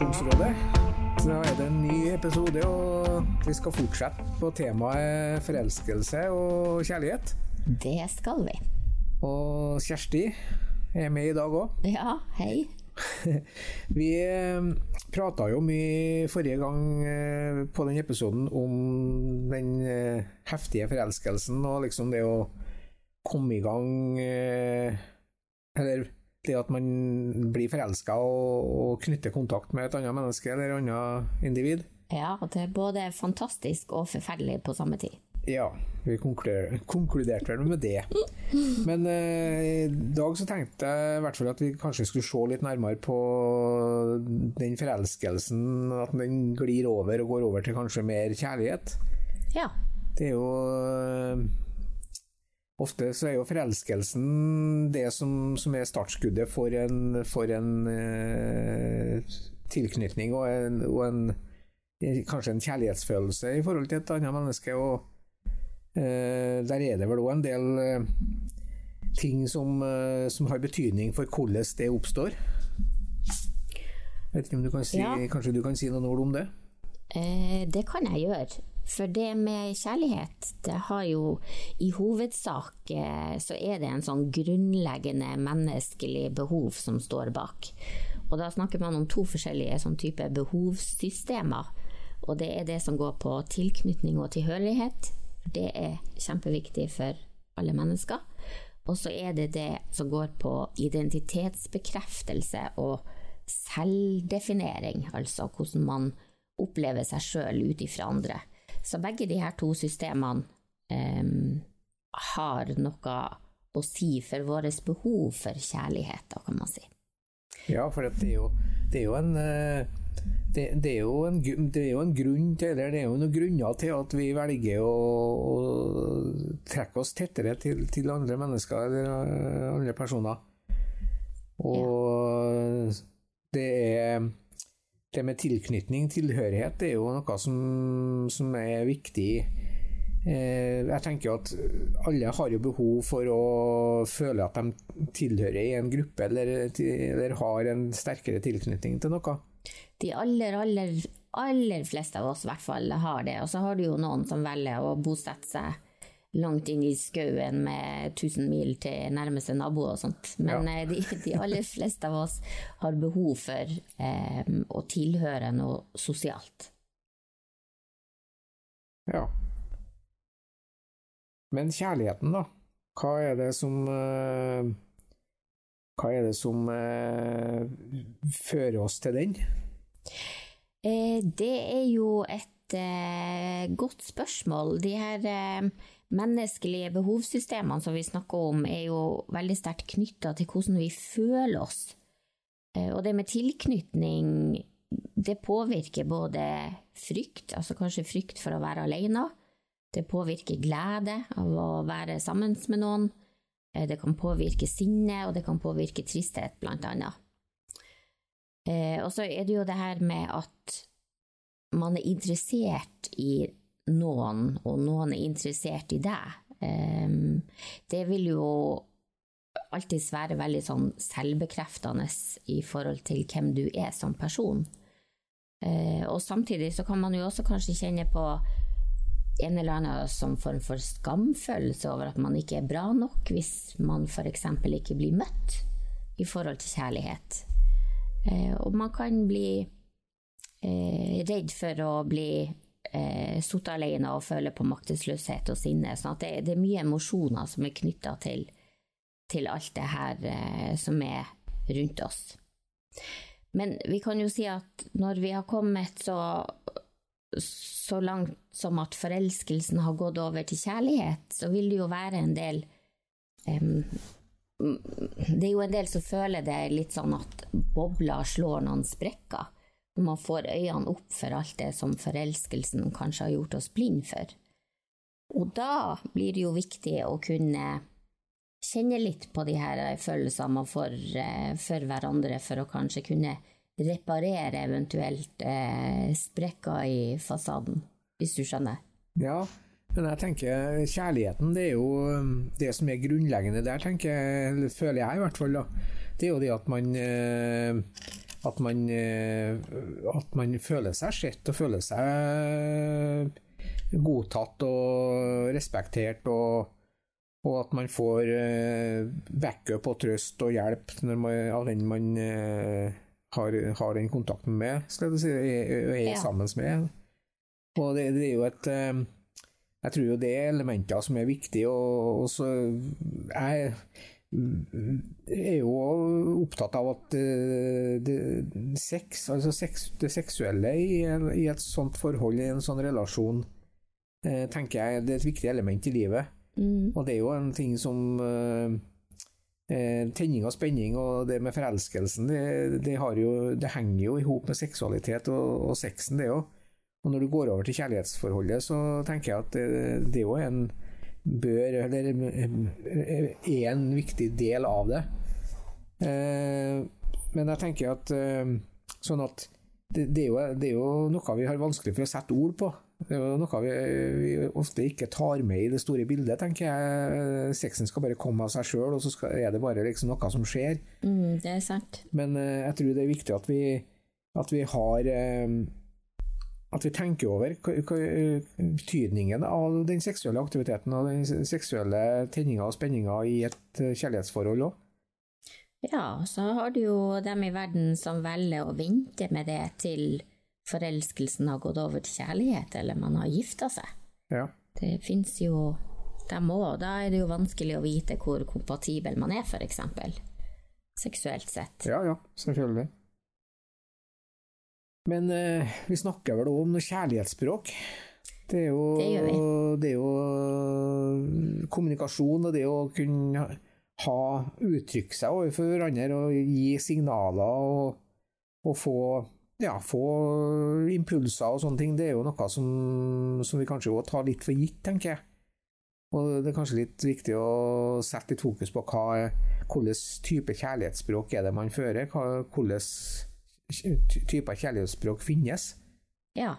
Redaksjonsrådet. Da er det en ny episode, og vi skal fortsette på temaet forelskelse og kjærlighet. Det skal vi. Og Kjersti er med i dag òg. Ja, hei. Vi prata jo mye forrige gang eh, på den episoden om den eh, heftige forelskelsen og liksom det å komme i gang eh, Eller det at man blir forelska og, og knytter kontakt med et annet menneske eller et annet individ. Ja, det er både fantastisk og forferdelig på samme tid. Ja, vi konkluderte vel med det. Men eh, i dag så tenkte jeg i hvert fall at vi kanskje skulle se litt nærmere på den forelskelsen, at den glir over og går over til kanskje mer kjærlighet. Ja. Det er jo eh, Ofte så er jo forelskelsen det som, som er startskuddet for en, for en eh, tilknytning og, en, og en, kanskje en kjærlighetsfølelse i forhold til et annet menneske. og eh, Der er det vel òg en del eh, ting som, eh, som, har betydning for hvordan det oppstår. Vet ikke om du kan si, Ja. Kanskje du kan si noen ord om det? Eh, det kan jeg gjøre. For det med kjærlighet, det har jo i hovedsak eh, så er det en sånn grunnleggende menneskelig behov som står bak. Og da snakker man om to forskjellige sånn type behovssystemer. Og det er det som går på tilknytning og tilhørighet. Det er kjempeviktig for alle mennesker. Og så er det det som går på identitetsbekreftelse og selvdefinering, altså hvordan man opplever seg sjøl ut ifra andre. Så begge de her to systemene um, har noe å si for vårt behov for kjærlighet, da kan man si. Ja, for det er jo, det er jo en eh, det, det, er jo en, det er jo en grunn til, eller det er jo noen grunner til at vi velger å, å trekke oss tettere til, til andre mennesker eller eh, andre personer. Og det er det med tilknytning, tilhørighet, det er jo noe som, som er viktig. Eh, Jeg tenker at alle har jo behov for å føle at de tilhører i en gruppe, eller, eller har en sterkere tilknytning til noe. De aller, aller, aller fleste av oss i hvert fall har det. Og så har du jo noen som velger å bosette seg langt inn i skauen med 1000 mil til nærmeste nabo og sånt. Men Ja. eh, de, de aller fleste av oss har behov for eh, å tilhøre noe sosialt. Ja. Men kjærligheten, da? Hva er det som eh, Hva er det som eh, fører oss til den? Eh, det er jo et godt spørsmål. De her menneskelige behovssystemene som vi snakker om, er jo veldig sterkt knytta til hvordan vi føler oss. Eh, og det med tilknytning, det påvirker både frykt, altså kanskje frykt for å være alene. Det påvirker glede av å være sammen med noen. Eh, Det kan påvirke sinne, og det kan påvirke tristhet, blant annet. Eh, og så er det jo det her med at man er interessert i noen, og noen er interessert i deg. Det vil jo alltid være veldig sånn selvbekreftende i forhold til hvem du er som person. Eh, og samtidig så kan man jo også kanskje kjenne på en eller annen som form for skamfølelse over at man ikke er bra nok hvis man f.eks. ikke blir møtt i forhold til kjærlighet. Eh, og man kan bli eh, redd for å bli eh, sittet alene og føle på maktesløshet og sinne. sånn at det, det er mye emosjoner som er knytta til, til alt det her eh, som er rundt oss. Men vi kan jo si at når vi har kommet så, så langt som at forelskelsen har gått over til kjærlighet, så vil det jo være en del um, det er jo en del som føler det litt sånn at bobler slår noen sprekker. Man får øynene opp for alt det som forelskelsen kanskje har gjort oss blind for. Og da blir det jo viktig å kunne kjenne litt på de her følelsene man får eh, for hverandre, for å kanskje kunne reparere eventuelt eh, sprekker i fasaden, hvis du skjønner. Ja, men jeg tenker kjærligheten, det er jo um, det som er grunnleggende der, tenker føler jeg i hvert fall. da. Det er jo det at man, eh, at man, at man føler seg sett og føler seg godtatt og respektert. og og at man får backup og trøst og hjelp man, av den man har, har, den kontakten med, skal jeg si, og er, ja. sammen med. Og det, det, er jo et Jeg tror jo det er elementer som er viktige, og, og så jeg er jo opptatt av at det, det, sex, altså sex, det seksuelle i, i, et sånt forhold, i en sånn relasjon, eh, tenker jeg det er et viktig element i livet. Mm. Og det er jo en ting som eh, eh Tenning og spenning og det med forelskelsen, det, det, jo, det henger jo i hop med seksualitet og, og sexen, det òg. Og når du går over til kjærlighetsforholdet, så tenker jeg at det, det er jo en bør, eller er en viktig del av det. Eh, men jeg tenker at eh, sånn at det, det, er jo, det, er jo, noe vi har vanskelig for å sette ord på. Det er jo noe vi, vi ofte ikke tar med i det store bildet, tenker jeg. Sexen skal bare komme av seg sjøl, og så skal, er det bare liksom noe som skjer. Mm, det er sant. Men eh, jeg tror det er viktig at vi, at vi har at vi tenker over betydningen av den seksuelle aktiviteten og den seksuelle tenninga og spenninga i et eh, kjærlighetsforhold òg. Ja, så har du jo dem i verden som velger å vente med det til forelskelsen har gått over til kjærlighet, eller man har gifta seg. Ja. Det fins jo dem òg. Da er det jo vanskelig å vite hvor kompatibel man er, f.eks. Seksuelt sett. Ja, ja, selvfølgelig. Men eh, vi snakker vel òg om noe kjærlighetsspråk. Det er jo, det, det er jo kommunikasjon og det å kunne ha uttrykke seg overfor hverandre og gi signaler og, og få, ja, få, impulser og sånne ting. Det er jo noe som, som vi kanskje òg tar litt for gitt, tenker jeg. Og det er kanskje litt viktig å sette litt fokus på hva, hvilken type kjærlighetsspråk er det man fører. Hvordan typer kjærlighetsspråk finnes. Ja,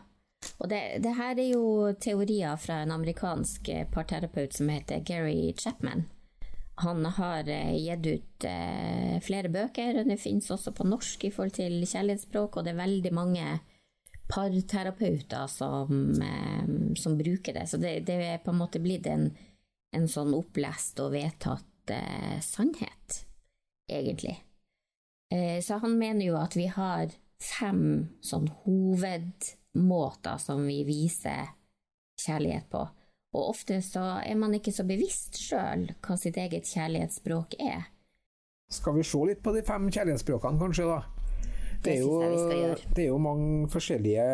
og det, det, her er jo teorier fra en amerikansk eh, parterapeut som heter Gary Chapman. Han har eh, gitt ut eh, flere bøker, og det finnes også på norsk i forhold til kjærlighetsspråk, og det er veldig mange parterapeuter som, som bruker det. Så det, det, er på en måte blitt en, en sånn opplest og vedtatt eh, sannhet, egentlig. Eh, så han mener jo at vi har fem sånn hovedmåter som vi viser kjærlighet på. Og ofte så er man ikke så bevisst sjøl hva sitt eget kjærlighetsspråk er. Skal vi se litt på de fem kjærlighetsspråkene, kanskje, da? Det er, jo, det er jo mange forskjellige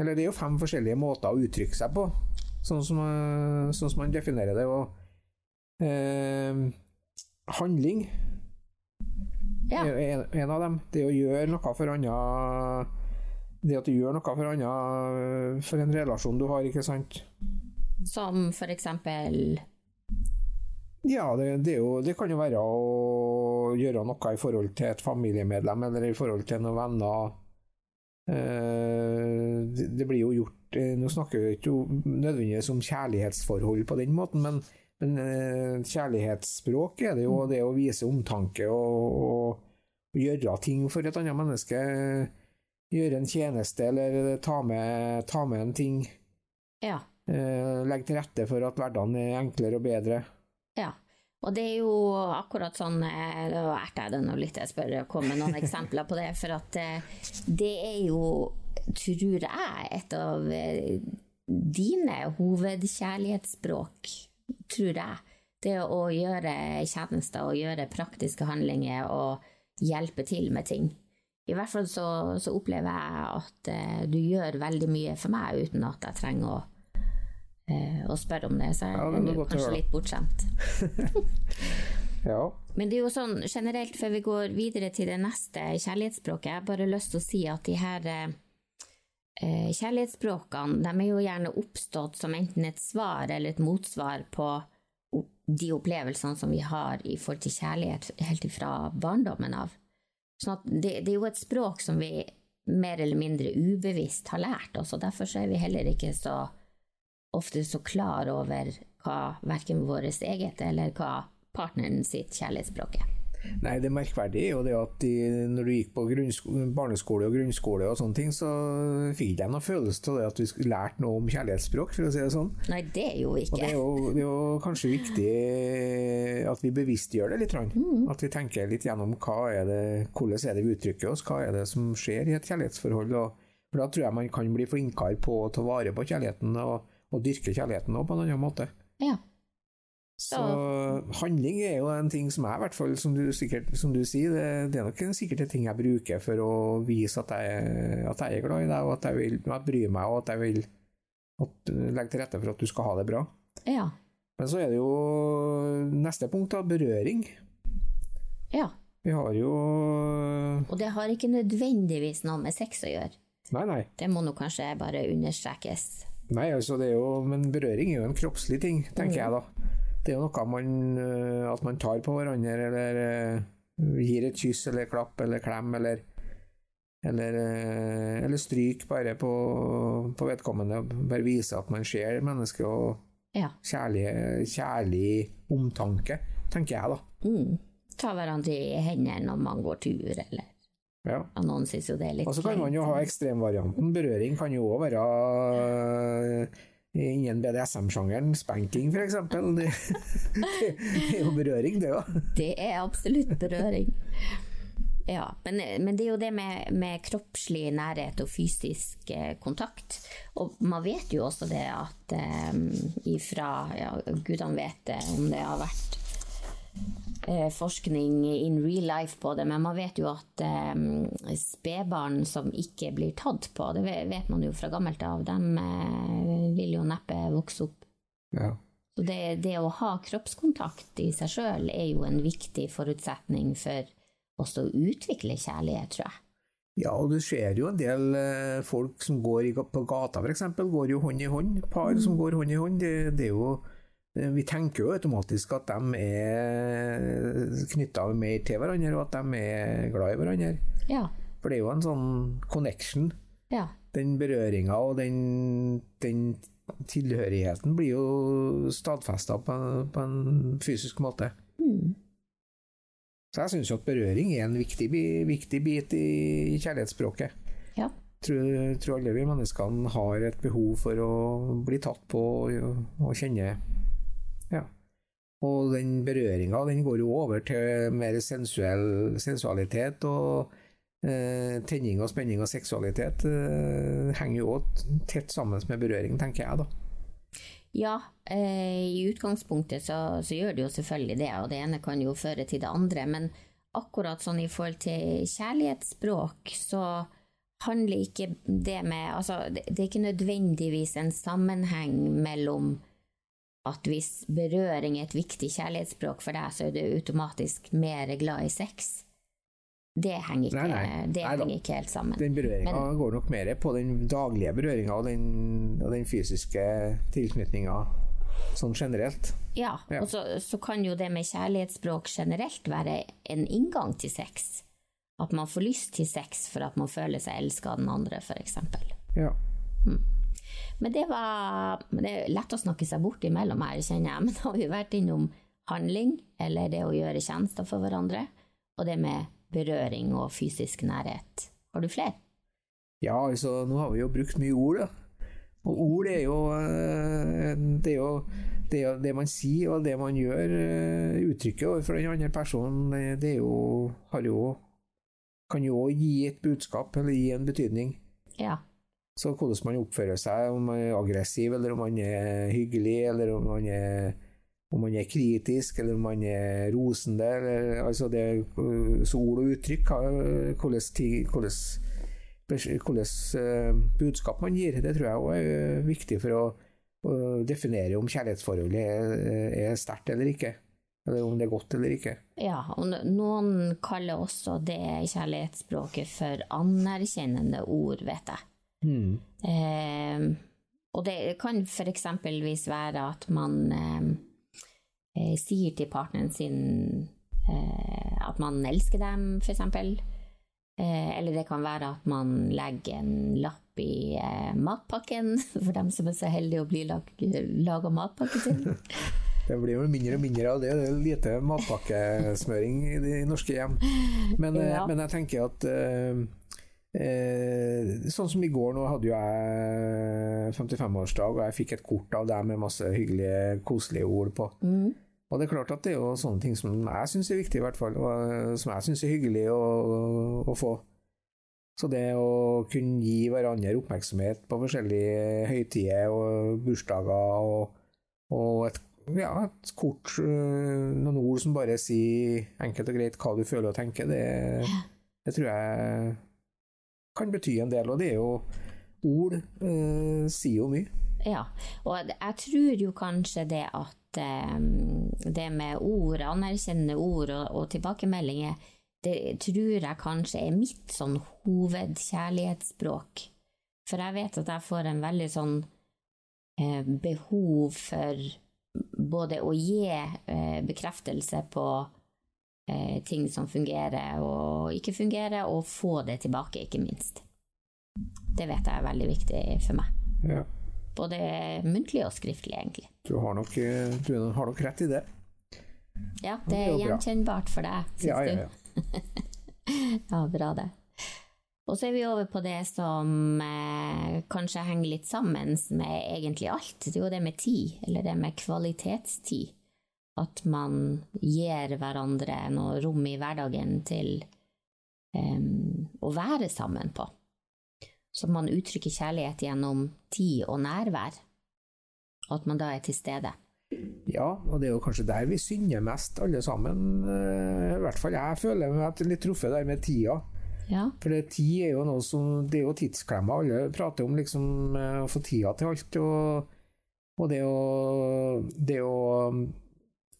Eller det er jo fem forskjellige måter å uttrykke seg på, sånn som, sånn som man definerer det. Og, eh, handling ja. En, en, av dem. Det å gjøre noe for andre Det at du gjør noe for andre for en relasjon du har, ikke sant? Som for eksempel Ja, det, det, jo, det, kan jo være å gjøre noe i forhold til et familiemedlem, eller i forhold til noen venner. Eh, det, det blir jo gjort eh, Nå snakker vi ikke nødvendigvis om kjærlighetsforhold på den måten, men men eh, kjærlighetsspråk er det jo mm. det å vise omtanke og, og, gjøre ting for et annet menneske. Gjøre en tjeneste eller ta med, ta med en ting. Ja. Eh, legge til rette for at hverdagen er enklere og bedre. Ja. Og det er jo akkurat sånn eh, Da erter jeg det nå litt, jeg spør komme med noen eksempler på det. For at det er jo, tror jeg, et av dine hovedkjærlighetsspråk tror jeg. Det å gjøre tjenester og gjøre praktiske handlinger og hjelpe til med ting. I hvert fall så, så opplever jeg at uh, du gjør veldig mye for meg uten at jeg trenger å, uh, å spørre om det. Så jeg ja, er kanskje litt bortskjemt. ja. Men det er jo sånn generelt, før vi går videre til det neste kjærlighetsspråket, jeg har bare lyst til å si at de her uh, kjærlighetsspråkene de er jo gjerne oppstått som enten et svar eller et motsvar på de opplevelsene som vi har i forhold til kjærlighet helt fra barndommen av. Sånn det, det, er jo et språk som vi mer eller mindre ubevisst har lært oss, og derfor er vi heller ikke så ofte så klar over hva verken vårt eget eller hva partneren sitt kjærlighetsspråk er. Nei, det merkverdige er jo det at de, når du gikk på barneskole og grunnskole og sånne ting, så fikk de noen følelse av det at vi lært noe om kjærlighetsspråk, for å si det sånn. Nei, det er jo ikke. Og det er jo, det er jo kanskje viktig at vi bevisstgjør det litt. Mm. At vi tenker litt gjennom hva er det, hvordan er det vi uttrykker oss, hva er det som skjer i et kjærlighetsforhold. Og, for Da tror jeg man kan bli flinkere på å ta vare på kjærligheten og, og dyrke kjærligheten på en annen måte. Ja. Så handling er jo en ting som jeg, i hvert fall, som du, sikkert, som du sier, det, det, er nok sikkert en ting jeg bruker for å vise at jeg, at jeg er glad i deg, og at jeg, vil, jeg bryr meg, og at jeg vil at, legge til rette for at du skal ha det bra. Ja. Men så er det jo neste punkt, da, berøring. Ja. Vi har jo Og det har ikke nødvendigvis noe med sex å gjøre. Nei, nei. Det må nå kanskje bare understrekes. Nei, altså det er jo Men berøring er jo en kroppslig ting, tenker mm. jeg da. Det er jo noe man, eh, at man tar på hverandre, eller uh, gir et kyss eller klapp eller klem, eller eller, uh, eller stryk bare på, på, vedkommende. Bare vise at man ser mennesket, og ja. kjærlig, kjærlig, omtanke, tenker jeg, da. Mm. Ta hverandre i hendene når man går tur, eller ja. Noen syns jo det er litt Og så kan man jo ha ekstremvarianten. Berøring kan jo òg være Innen BDSM-sjangeren, spanking f.eks. Det, det er jo berøring, det òg. Det er absolutt berøring. Ja, men, men, det er jo det med, med, kroppslig nærhet og fysisk eh, kontakt. Og man vet jo også det at um, ifra ja, Gudene vet det, om det har vært forskning in real life på det, men man vet jo at eh, spedbarn som ikke blir tatt på, det vet man jo fra gammelt av, de eh, vil jo neppe vokse opp. Ja. Så det, det, å ha kroppskontakt i seg sjøl er jo en viktig forutsetning for også å utvikle kjærlighet, tror jeg. Ja, og du ser jo en del eh, folk som går på gata, f.eks., går jo hånd i hånd. Par mm. som går hånd i hånd. Det, det er jo Eh, vi tenker jo automatisk at de er knytta mer til hverandre, og at de er glad i hverandre. Ja. For det er jo en sånn connection. Ja. Den berøringa og den, den, tilhørigheten blir jo stadfesta på, på, en fysisk måte. Mm. Så jeg syns jo at berøring er en viktig, viktig bit i, kjærlighetsspråket. Ja. Tror, tror alle vi menneskene har et behov for å bli tatt på og, og kjenne. Og den berøringa den går jo over til mer sensuell sensualitet og eh, tenning og spenning og seksualitet. Eh, henger jo òg tett sammen med berøring, tenker jeg da. Ja, eh, i utgangspunktet så, så, gjør det jo selvfølgelig det, og det ene kan jo føre til det andre. Men akkurat sånn i forhold til kjærlighetsspråk, så handler ikke det med Altså, det, det er ikke nødvendigvis en sammenheng mellom at hvis berøring er et viktig kjærlighetsspråk for deg, så er du automatisk mer glad i sex. Det henger ikke, nei, nei. Det henger ikke helt sammen. Den berøringa går nok mer på den daglige berøringa og, og, den fysiske tilknytninga sånn generelt. Ja, ja. og så, så, kan jo det med kjærlighetsspråk generelt være en inngang til sex. At man får lyst til sex for at man føler seg elska av den andre, f.eks. Ja. Mm. Men det var det er lett å snakke seg bort imellom her, kjenner jeg. Men da har vi vært innom handling, eller det å gjøre tjenester for hverandre, og det med berøring og fysisk nærhet. Har du flere? Ja, altså, nå har vi jo brukt mye ord, da. Og ord er jo eh, det, er jo det, er det man sier og det man gjør, eh, uttrykket overfor den andre personen, det er jo, har jo kan jo gi et budskap eller gi en betydning. Ja. Så hvordan man oppfører seg, om man er aggressiv, eller om man er hyggelig, eller om man er, om man er kritisk, eller om man er rosende. Eller, altså det, så ord og uttrykk, hvordan, eh, budskap man gir, det tror jeg òg er viktig for å, å definere om kjærlighetsforholdet er, er sterkt eller ikke. Eller om det er godt eller ikke. Ja, og noen kaller også det kjærlighetsspråket for anerkjennende ord, vet jeg. Mm. Eh, og det kan f.eks. være at man eh, eh, sier til partneren sin eh, at man elsker dem, f.eks. Eh, eller det kan være at man legger en lapp i eh, matpakken for dem som er så heldige å bli lag, laga matpakke til. Det blir jo mindre og mindre av det. Det er lite matpakkesmøring i de norske hjem. Men, eh, Ja. men jeg tenker at eh, eh, Sånn som i går, nå hadde jo jeg 55-årsdag, og jeg fikk et kort av deg med masse hyggelige, koselige ord på. Mm. Og det er klart at det er jo sånne ting som jeg syns er viktig, i hvert fall. Og eh, som jeg syns er hyggelig å, å få. Så det å kunne gi hverandre oppmerksomhet på forskjellige høytider og bursdager og, og et, ja, et kort, øh, noen ord som bare sier enkelt og greit hva du føler og tenker, det, det tror jeg kan bety en del. Og det er jo Ord eh, sier jo mye. Ja, og jeg tror jo kanskje det at eh, det med ord, anerkjennende ord og, og tilbakemeldinger, det tror jeg kanskje er mitt sånn hovedkjærlighetsspråk. For jeg vet at jeg får en veldig sånn eh, behov for både å gi eh, bekreftelse på eh, ting som fungerer og ikke fungerer, og få det tilbake, ikke minst. Det vet jeg er veldig viktig for meg. Ja. Både muntlig og skriftlig, egentlig. Du har nok, øh, du har nok rett i det. Ja, Det er gjenkjennbart for deg, syns Ja, ja, du? ja. Ja, bra det. Og så er vi over på det som eh, kanskje henger litt sammen med egentlig alt. Det er jo det med tid, eller det med kvalitetstid. At man gir hverandre noe rom i hverdagen til um, å være sammen på. Så man uttrykker kjærlighet gjennom tid og nærvær. Og at man da er til stede. Ja, og det er jo kanskje der vi synder mest, alle sammen. Eh, I hvert fall jeg føler meg litt truffet der med tida. Ja, For det, tid er jo noe som Det er jo tidsklemma. Alle prater om liksom eh, å få tida til alt. Og, og det å Det å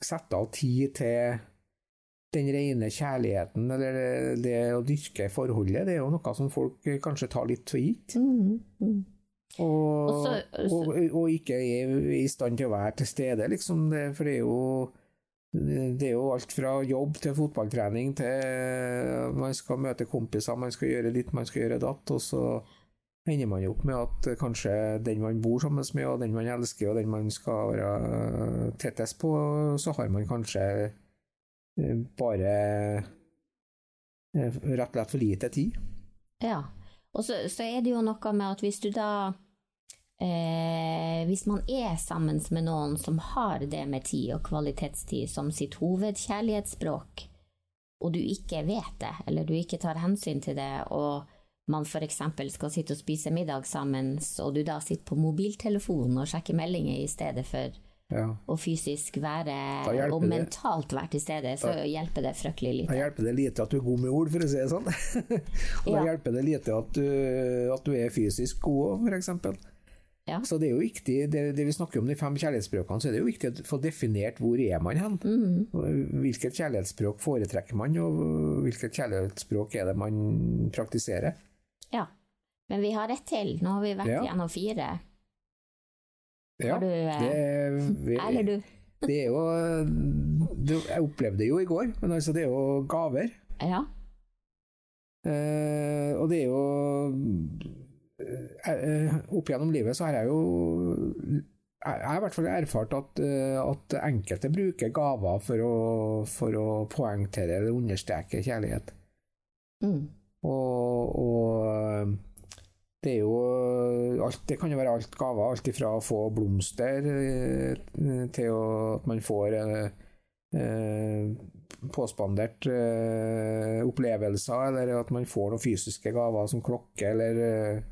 sette av tid til den rene kjærligheten, eller det, å dyrke forholdet, det er jo noe som folk kanskje tar litt for gitt. mm, mm. Og, Og så- og, og ikke er i stand til å være til stede, liksom. Det, for det er jo det er jo alt fra jobb til fotballtrening til man skal møte kompiser, man skal gjøre ditt, man skal gjøre datt, og så ender man jo opp med at kanskje den man bor sammen med, og den man elsker, og den man skal være tettest på, så har man kanskje eh, bare eh, rett og slett for lite tid. Ja, og så, så er det jo noe med at hvis du da eh, Hvis man er sammen med noen som har det med tid og kvalitetstid som sitt hovedkjærlighetsspråk, og du ikke vet det, eller du ikke tar hensyn til det, og man f.eks. skal sitte og spise middag sammen, og du da sitter på mobiltelefonen og sjekker meldinger i stedet for Ja. å fysisk være og mentalt være til stede, så hjelper det fryktelig Da lite. hjelper det lite at du er god med ord, for å si det sånn. og da Ja. hjelper det lite at du, at du er fysisk god òg, f.eks. Ja. Så det er jo viktig, det, det vi snakker om de fem kjærlighetsspråkene, så er det jo viktig å få definert hvor er man hen. Mm. Hvilket kjærlighetsspråk foretrekker man, og hvilket kjærlighetsspråk er det man praktiserer. Ja. Men vi har ett til. Nå har vi vært Ja. gjennom fire. Ja, Har du eh, det, vi, Eller du? det er jo det, Jeg opplevde det jo i går, men altså det er jo gaver. Ja. Eh, og det er jo eh, eh, Opp gjennom livet så har jeg jo jeg har i hvert fall erfart at, at enkelte bruker gaver for å, for å poengtere eller understreke kjærlighet. Mm. Og, og det er jo alt, Det kan jo være alt gaver. Alt ifra å få blomster eh, til at man får eh, eh, påspandert eh, opplevelser, eller at man får noen fysiske gaver som klokke eller eh,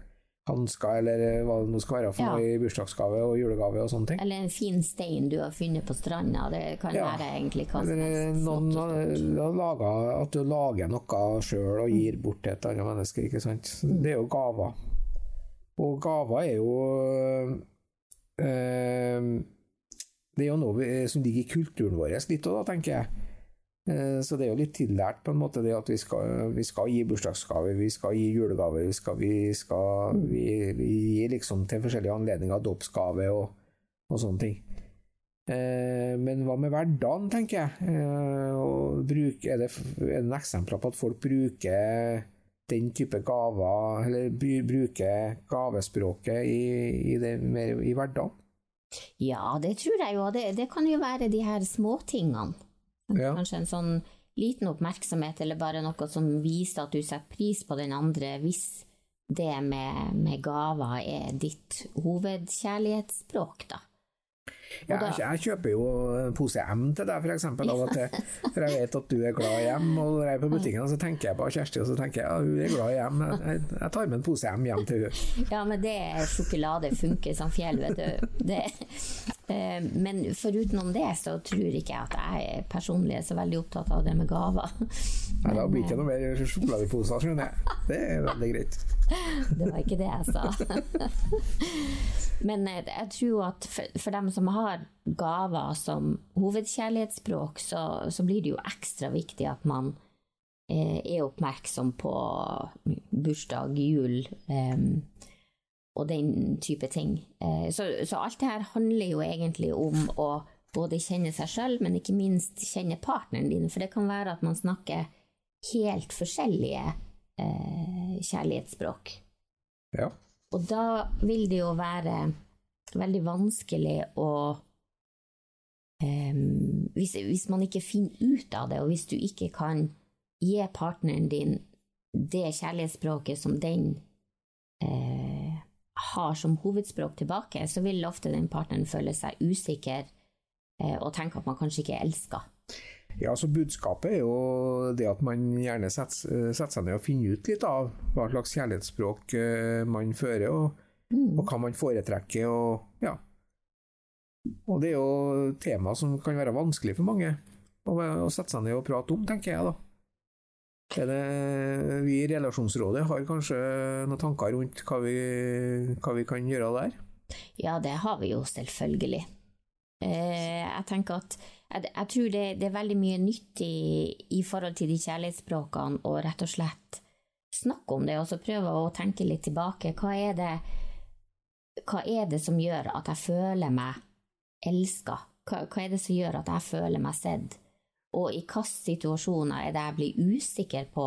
hansker, eller eh, hva det nå skal være for Ja. i bursdagsgave og julegave og sånne ting. Eller en fin stein du har funnet på stranda. Det kan Ja. være egentlig hva som helst. noen har laga at du lager noe sjøl og gir bort til et annet menneske. ikke sant? Det er jo gaver. Og gaver er jo øh, Det er jo noe som ligger i kulturen vår litt òg, tenker jeg. Eh, Så det er jo litt tillært på en måte det at vi skal, vi skal gi bursdagsgave, vi skal gi julegave, vi skal, vi skal vi, vi gir liksom til forskjellige anledninger dåpsgave og, og sånne ting. Eh, Men hva med hverdagen, tenker jeg? Eh, og bruk, er, det, er det eksempler på at folk bruker den type gaver, eller bruker gavespråket i, i, det, mer, i hverdagen? Ja, det tror jeg jo. Det, det kan jo være de her småtingene. Ja. Kanskje en sånn liten oppmerksomhet, eller bare noe som viser at du setter pris på den andre, hvis det med, med gaver er ditt hovedkjærlighetsspråk, da. Ja, jeg, jeg kjøper jo en pose M til deg, eksempel, av og til. For jeg vet at du er glad i M. Og når jeg er på butikken, så tenker jeg på Kjersti, og så tenker jeg ja, hun er glad i M. Jeg, jeg tar med en pose M hjem til hun. Ja, men det er sjokolade funker som fjell, vet du. Det, men forutenom det, så tror ikke jeg at jeg personlig er så veldig opptatt av det med gaver. Nei, da blir det ikke noe mer sjokoladeposer, skjønner jeg. Det er veldig greit. Det var ikke det jeg sa. Men eh, jeg tror at for, for dem som har gaver som hovedkjærlighetsspråk, så, så blir det jo ekstra viktig at man eh, er oppmerksom på bursdag, jul eh, og den type ting. Eh, så, så, alt det her handler jo egentlig om å både kjenne seg sjøl, men ikke minst kjenne partneren din. For det kan være at man snakker helt forskjellige eh, kjærlighetsspråk. Ja. Og da vil det jo være veldig vanskelig å eh, hvis, hvis, man ikke finner ut av det, og hvis du ikke kan gi partneren din det kjærlighetsspråket som den eh, har som hovedspråk tilbake, så vil ofte den partneren føle seg usikker eh, og tenke at man kanskje ikke er elska. Ja, så Budskapet er jo det at man gjerne setter, setter seg ned og finner ut litt av hva slags kjærlighetsspråk eh, man fører, og, mm. og hva man foretrekker. Og, ja. og det er jo tema som kan være vanskelig for mange å, å sette seg ned og prate om, tenker jeg da. Er det, vi i Relasjonsrådet har kanskje noen tanker rundt hva vi, hva vi kan gjøre der? Ja, det har vi jo selvfølgelig. Eh, jeg tenker at jeg, tror det, det, er veldig mye nyttig i forhold til de kjærlighetsspråkene å rett og slett snakke om det, og så prøve å tenke litt tilbake. Hva er det, hva er det som gjør at jeg føler meg elska? Hva, hva, er det som gjør at jeg føler meg sett? Og i hvilke situasjoner er det jeg blir usikker på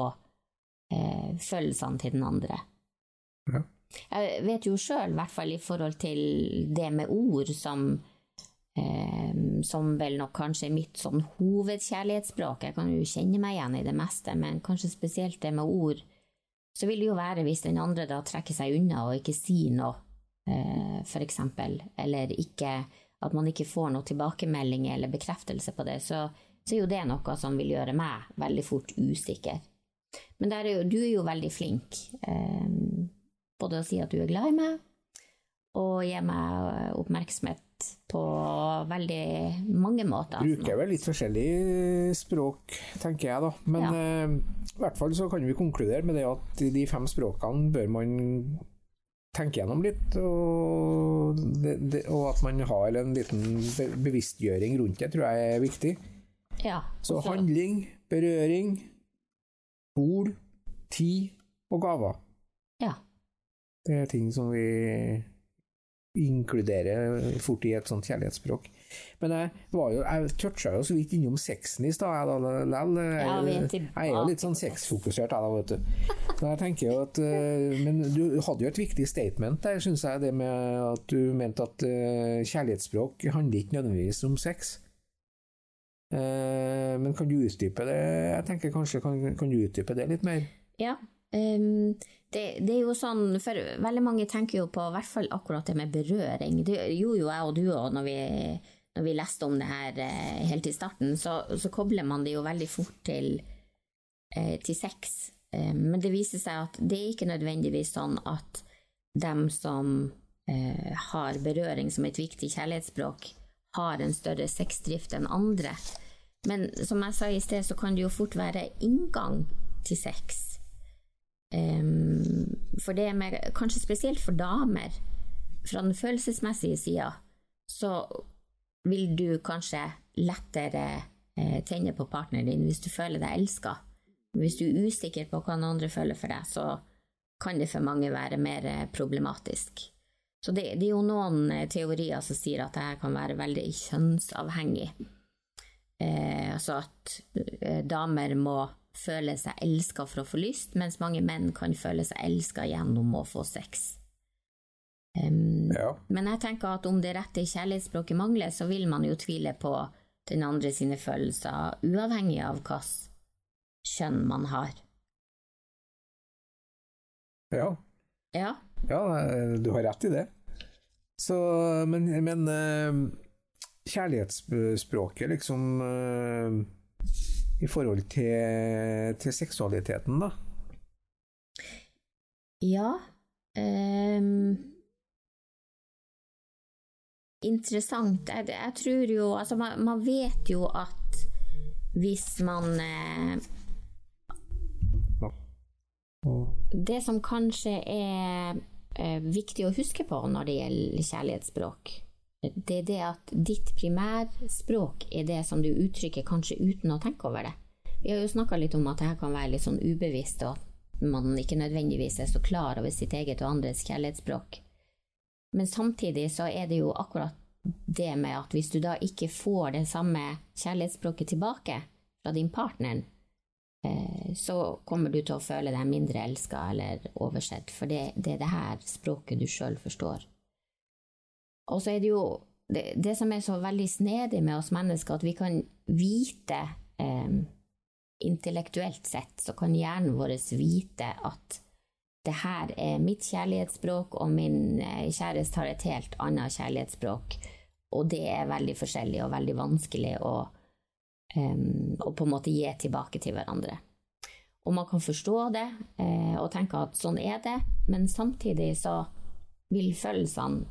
eh, følelsene til den andre? Ja. Jeg vet jo sjøl, i hvert fall i forhold til det med ord, som eh, som vel nok kanskje er mitt sånn hovedkjærlighetsspråk. Jeg kan jo kjenne meg igjen i det meste, men kanskje spesielt det med ord. Så vil det jo være hvis den andre da trekker seg unna og ikke sier noe, eh, eksempel, eller ikke, at man ikke får noe tilbakemelding eller bekreftelse på det, så, så, er jo det noe som vil gjøre meg veldig fort usikker. Men er jo, du er jo veldig flink, um, både å si at du er glad i meg, og gi meg oppmerksomhet på veldig mange måter. Bruker vel litt forskjellig språk, tenker jeg da. Men ja. uh, i hvert fall så kan vi konkludere med det at de fem språkene bør man tenke gjennom litt, og, det, det, og at man har en liten bevisstgjøring rundt det, tror jeg er viktig. Ja, så handling, berøring, bord tid og gaver. Ja. Det er ting som vi inkluderer fort i et sånt kjærlighetsspråk. Men jeg var jo, jeg toucha jo så vidt innom sexen i stad, jeg, jeg, er jo litt sånn sexfokusert, jeg da, vet du. Men jeg tenker jo at eh, Men du hadde jo et viktig statement der, syns jeg, det med at du mente at uh, kjærlighetsspråk handler ikke nødvendigvis om sex. Uh, men kan du utdype det? Jeg tenker kanskje, kan, kan du utdype det litt mer? Ja. Um det, det, er jo sånn, for Veldig mange tenker jo på i hvert fall akkurat det med berøring. Det gjorde jo jeg og du òg når, når, vi leste om det her eh, helt i starten. Så, så, kobler man det jo veldig fort til, eh, til sex. Eh, men det viser seg at det er ikke nødvendigvis sånn at dem som eh, har berøring som et viktig kjærlighetsspråk, har en større sexdrift enn andre. Men som jeg sa i sted, så kan det jo fort være inngang til sex. Um, for det med, kanskje spesielt for damer, fra den følelsesmessige sida, så vil du kanskje lettere eh, tenne på partneren din hvis du føler deg elska. Hvis du er usikker på hva andre føler for deg, så kan det for mange være mer eh, problematisk. Så det, det er jo noen eh, teorier som sier at dette kan være veldig kjønnsavhengig. Eh, altså at eh, damer må føle seg elska for å få lyst, mens mange menn kan føle seg elska gjennom å få sex. Um, Ja. Men jeg tenker at om det rette kjærlighetsspråket mangler, så vil man jo tvile på den andre sine følelser, uavhengig av hvilket kjønn man har. Ja. Ja, ja, du har rett i det. Så, men, men eh, kjærlighetsspråket, liksom eh, I forhold til, til seksualiteten, da? ja Um Interessant. Jeg, jeg tror jo Altså, man, man vet jo at hvis man eh, Det som kanskje er eh, viktig å huske på når det gjelder kjærlighetsspråk, det er det at ditt primærspråk er det som du uttrykker kanskje uten å tenke over det. Vi har jo snakka litt om at det her kan være litt sånn ubevisst, og at man ikke nødvendigvis er så klar over sitt eget og andres kjærlighetsspråk. Men samtidig så er det jo akkurat det med at hvis du da ikke får det samme kjærlighetsspråket tilbake fra din partner, eh, så kommer du til å føle deg mindre elska eller oversett, for det, det er det her språket du sjøl forstår. Og så er det jo det, det, som er så veldig snedig med oss mennesker, at vi kan vite eh, intellektuelt sett, så kan hjernen vår vite at det her er mitt kjærlighetsspråk, og min eh, kjæreste har et helt annet kjærlighetsspråk. Og det er veldig forskjellig og veldig vanskelig å, å på en måte gi tilbake til hverandre. Og man kan forstå det eh, og tenke at sånn er det, men samtidig så vil følelsene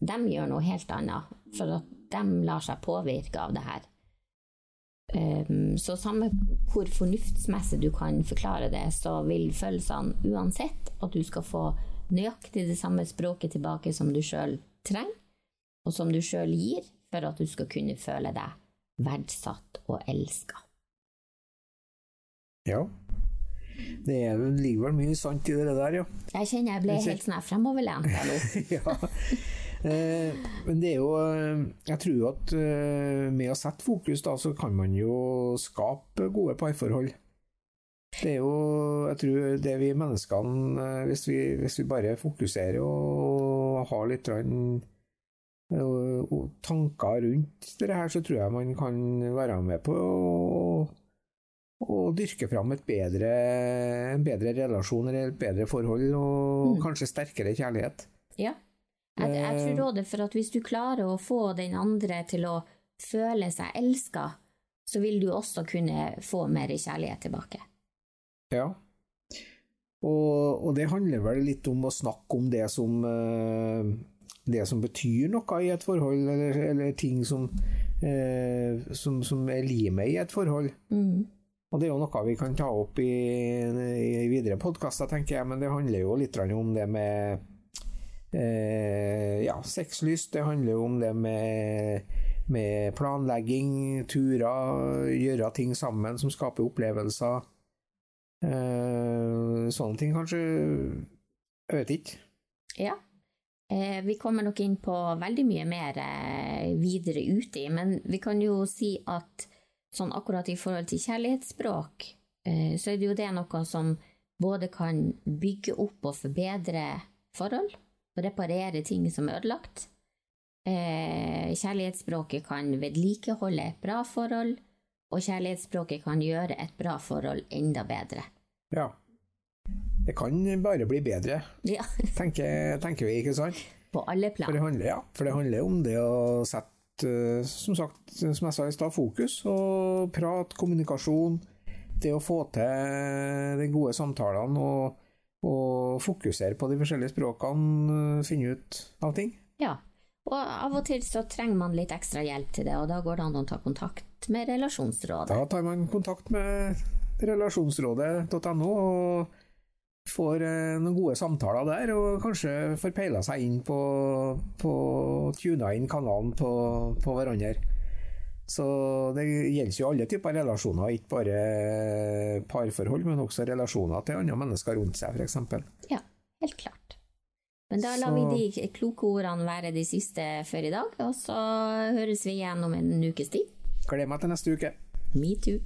De gjør noe helt annet, for at de lar seg påvirke av det her. Så samme hvor fornuftsmessig du kan forklare det, så vil følelsene uansett at du skal få nøyaktig det samme språket tilbake som du sjøl trenger, og som du sjøl gir, for at du skal kunne føle deg verdsatt og elska. Ja. Det er, ligger vel mye sant i det der, ja. Jeg kjenner jeg ble helt sånn fremoverlent nå. ja. Eh, men det er jo eh, Jeg tror at eh, med å sette fokus, da, så kan man jo skape gode parforhold. Det er jo Jeg tror det vi menneskene Hvis vi, hvis vi bare fokuserer og har litt rann, tanker rundt det her, så tror jeg man kan være med på å, å dyrke fram et bedre, en bedre relasjon eller et bedre forhold, og mm. kanskje sterkere kjærlighet. Ja. Jeg, jeg tror også det, for at hvis du klarer å få den andre til å føle seg elska, så vil du også kunne få mer kjærlighet tilbake. Ja. Og, og det handler vel litt om å snakke om det som det som betyr noe i et forhold, eller, eller ting som, eh, som, som, er limet i et forhold. Mm. Og det er jo noe vi kan ta opp i, i videre podkaster, tenker jeg, men det handler jo litt om det med eh, ja, sexlyst. Det handler jo om det med, med planlegging, turer, gjøre ting sammen som skaper opplevelser. Eh, sånne ting, kanskje. Jeg vet ikke. Ja. Eh, vi kommer nok inn på veldig mye mer eh, videre uti, men vi kan jo si at sånn akkurat i forhold til kjærlighetsspråk, eh, så er det jo det noe som både kan bygge opp og forbedre forhold, og reparere ting som er ødelagt. Kjærlighetsspråket kan vedlikeholde et bra forhold, og kjærlighetsspråket kan gjøre et bra forhold enda bedre. Ja. Det kan bare bli bedre, ja. tenker, tenker, vi, ikke sant? På alle plan. For det handler, ja, for det handler om det å sette, som sagt, som jeg sa i stad, fokus og prat, kommunikasjon. Det å få til de gode samtalene og, og fokusere på de forskjellige språkene, finne ut av ting. Ja, og av og til så trenger man litt ekstra hjelp til det, og da går det an å ta kontakt med Relasjonsrådet. Da tar man kontakt med relasjonsrådet.no og får eh, noen gode samtaler der, og kanskje får peila seg inn på, på tuna inn kanalen på, på, hverandre. Så det gjelder jo alle typer relasjoner, ikke bare parforhold, men også relasjoner til andre mennesker rundt seg, f.eks. Ja, helt klart. Men da lar vi de kloke ordene være de siste før i dag, og så høres vi igjen om en ukes tid. Gleder meg til neste uke. Me too.